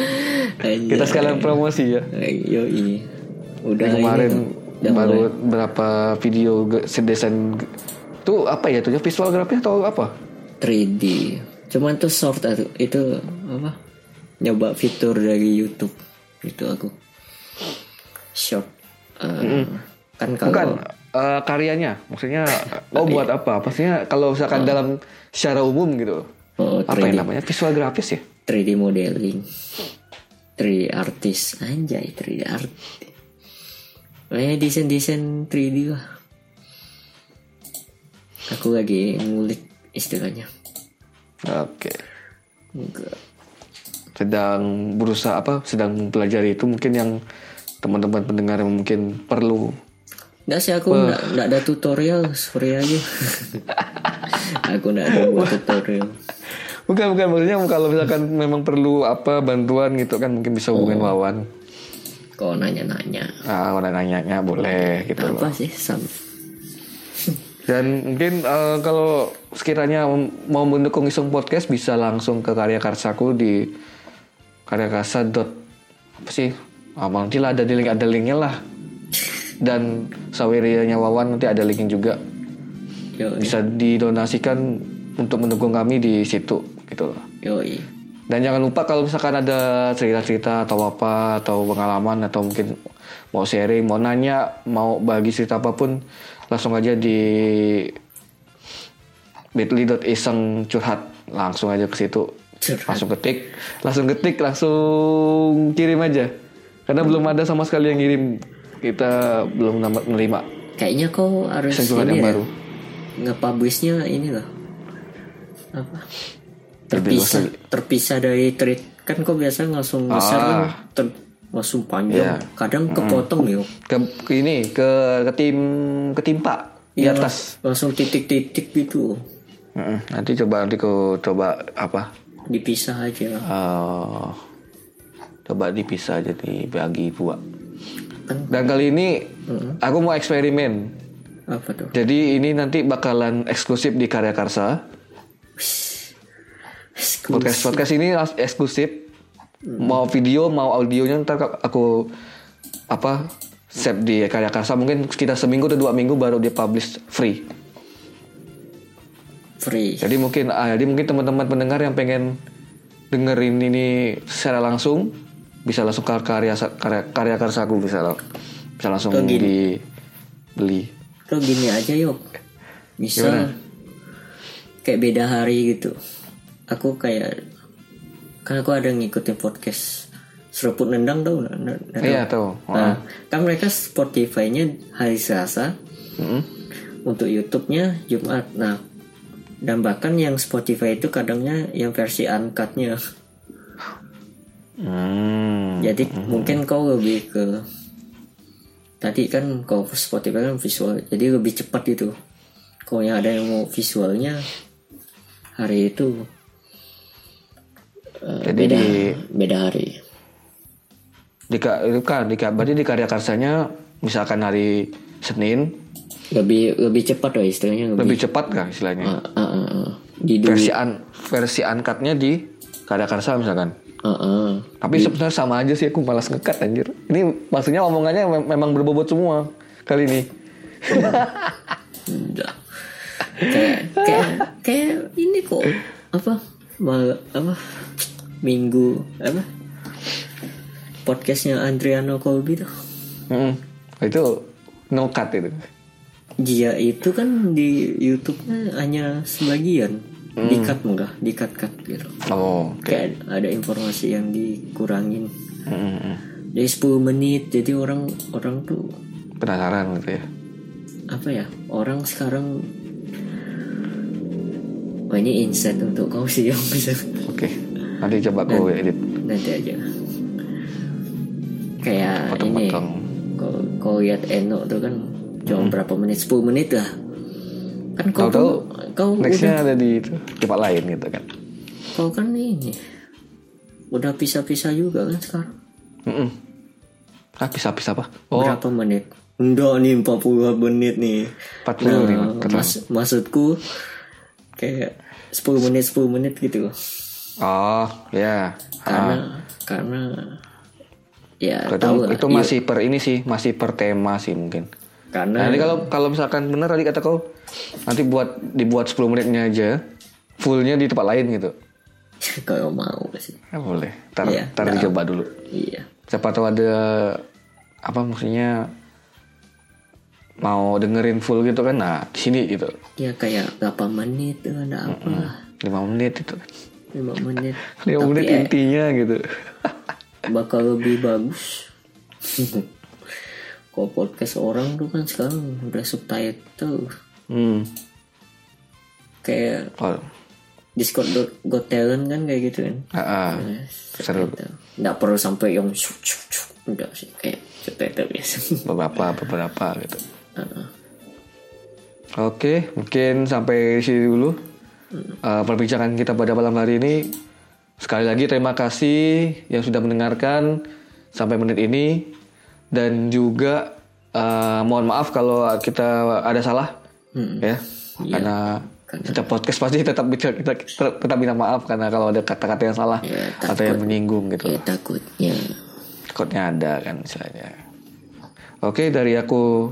Anjay. Kita sekalian promosi ya. Yo ini udah Yang kemarin udah baru mulai berapa video ge- desain itu apa ya tuh visual grafis atau apa? 3D. Cuman tuh soft atau itu apa? Nyoba fitur dari YouTube itu aku. Short. Eh, Kan kalau Bukan eh, karyanya, maksudnya oh buat apa? Maksudnya kalau misalkan dalam secara umum gitu. oh, Apa 3D, yang namanya visual grafis ya? 3D modeling. 3D artist anjay 3D art. Eh desain-desain 3D lah. Aku lagi ngulik istilahnya. Oke. Enggak. Sedang berusaha apa? Sedang mempelajari itu mungkin yang teman-teman pendengar yang mungkin perlu Nggak sih aku nggak nggak ada tutorial sorry aja. aku nggak ada buat tutorial. Bukan bukan maksudnya kalau misalkan memang perlu apa bantuan gitu kan mungkin bisa hubungin Wawan. Kau nanya-nanya Ah, kalau nanya-nanya boleh gitu loh. apa sih sam? Dan mungkin eh, kalau sekiranya mau mendukung Isung Podcast bisa langsung ke karya karsaku di karyakarsa. dot apa sih? Ah, nanti lah ada di link ada linknya lah. Dan sawirianya Wawan nanti ada linknya juga. Yo Bisa didonasikan untuk mendukung kami di situ gitu loh. yoi. Dan jangan lupa kalau misalkan ada cerita-cerita atau apa atau pengalaman atau mungkin mau sharing, mau nanya, mau bagi cerita apa pun langsung aja di bit.ly.iseng curhat. Langsung aja ke situ. Curhat. langsung ketik. Langsung ketik langsung kirim aja. Karena belum ada sama sekali yang ngirim. Kita belum nama- menerima. Kayaknya kau harus yang ya, baru. nge-publishnya ini loh. Apa? Terpisah, terpisah dari tweet kan kau biasa langsung besar kan ter- langsung panjang. Iya. Kadang kepotong yuk. ke, ke ini ke ke tim ketimpa di Iya, atas langsung titik-titik gitu. Mm-mm. nanti coba nanti ku coba apa Dipisah aja. Eh, coba dipisah aja dibagi dua. Kan Dan kali ini aku mau eksperimen. apa tuh? Jadi ini nanti bakalan eksklusif di Karya Karsa. Podcast podcast ini eksklusif. Mau video mau audionya ntar aku apa save di Karya Karsa mungkin sekitar seminggu atau dua minggu baru dia publish free. Free. Jadi mungkin ah, jadi mungkin teman-teman pendengar yang pengen dengerin ini secara langsung bisa langsung ke karya karya, karya karsaku bisa bisa langsung gini? dibeli. Lo gini aja yuk. Misal kayak beda hari gitu. Aku kayak kan aku ada ngikutin podcast seruput nendang tau nggak? Iya tuh. Nah, kan mereka Spotify-nya hari Selasa, Mm-mm. untuk YouTube-nya Jumat. Nah, dan bahkan yang Spotify itu kadangnya yang versi uncut-nya. Hmm. Jadi mungkin kau lebih ke tadi kan kau Spotify kan visual, jadi lebih cepat gitu. Kalau yang ada yang mau visualnya hari itu eh, Jadi beda di- beda hari. Di kan di berarti di karya karsanya misalkan hari Senin Lebih lebih cepat lah istilahnya lebih. lebih cepat kan istilahnya. Ah, ah, ah, ah. Di dulu. Versi un, versi uncut-nya di karya karsa misalkan. Ah, ah. Tapi sebenarnya sama aja sih aku malas ngekat anjir. Ini maksudnya omongannya mem- memang berbobot semua kali ini. Kayak kayak kayak ini kok apa mal apa minggu apa podcastnya Adriano Colby tuh Mm-mm. Itu no cut itu. dia itu kan di YouTube-nya hanya sebagian dikat enggak dikat cut gitu Oh, oke. kayak ada informasi yang dikurangin Mm-mm. dari 10 menit jadi orang orang tuh Penasaran gitu ya. apa ya orang sekarang Wah ini insight untuk kau sih yang bisa Oke. Nanti coba aku edit. nanti aja kayak ini Potong-potong. kalau kau lihat Eno tuh kan cuma Hmm. berapa menit 10 menit lah kan kau kan kau udah Nextnya ada di itu, tempat lain gitu kan. kau kan ini udah pisah-pisah juga kan sekarang Mm-mm. Ah, pisah-pisah apa? Oh, berapa menit enggak nih 40 menit nih 40 nih, nah, kata. mas, maksudku kayak 10 menit 10 menit gitu oh, ya. karena karena ya Itu, tahu lah itu masih per ini sih, masih per tema sih mungkin. karena Nah, nanti kalau kalau misalkan benar tadi kata kau nanti buat dibuat 10 menitnya aja fullnya di tempat lain gitu. kalau mau sih Ya, boleh. Ntar, Iya, ntar nah. dicoba dulu. iya Siapa tahu ada apa maksudnya mau dengerin full gitu kan. Nah, di sini gitu. ya kayak berapa menit tuh ada apa 5 menit itu. 5 menit 5 menit eh, intinya gitu. bakal lebih bagus kalau podcast orang tuh kan sekarang udah subtitle Hmm. kayak Oh, Discord Got, Got Talent kan kayak gitu kan ah, ah. seru. Subtitle. nggak perlu sampai yang enggak sih kayak subtitle biasa Beberapa beberapa gitu. Heeh. Oke, mungkin sampai di sini dulu uh, perbincangan kita pada malam hari ini. Sekali lagi terima kasih yang sudah mendengarkan sampai menit ini. Dan juga uh, mohon maaf kalau kita ada salah ya. Karena kita podcast pasti tetap kita, kita tetap minta maaf karena kalau ada kata-kata yang salah Ya, atau yang menyinggung gitu. Ya takutnya. Takutnya ada kan misalnya. Oke dari aku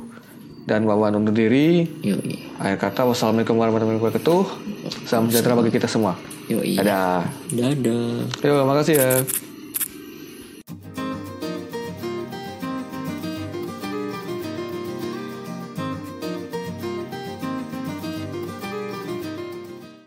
dan Wawan undur diri. yoi Akhir kata wassalamualaikum warahmatullahi wabarakatuh. Salam sejahtera bagi kita semua. yoi Dadah. dadah Yo, makasih ya.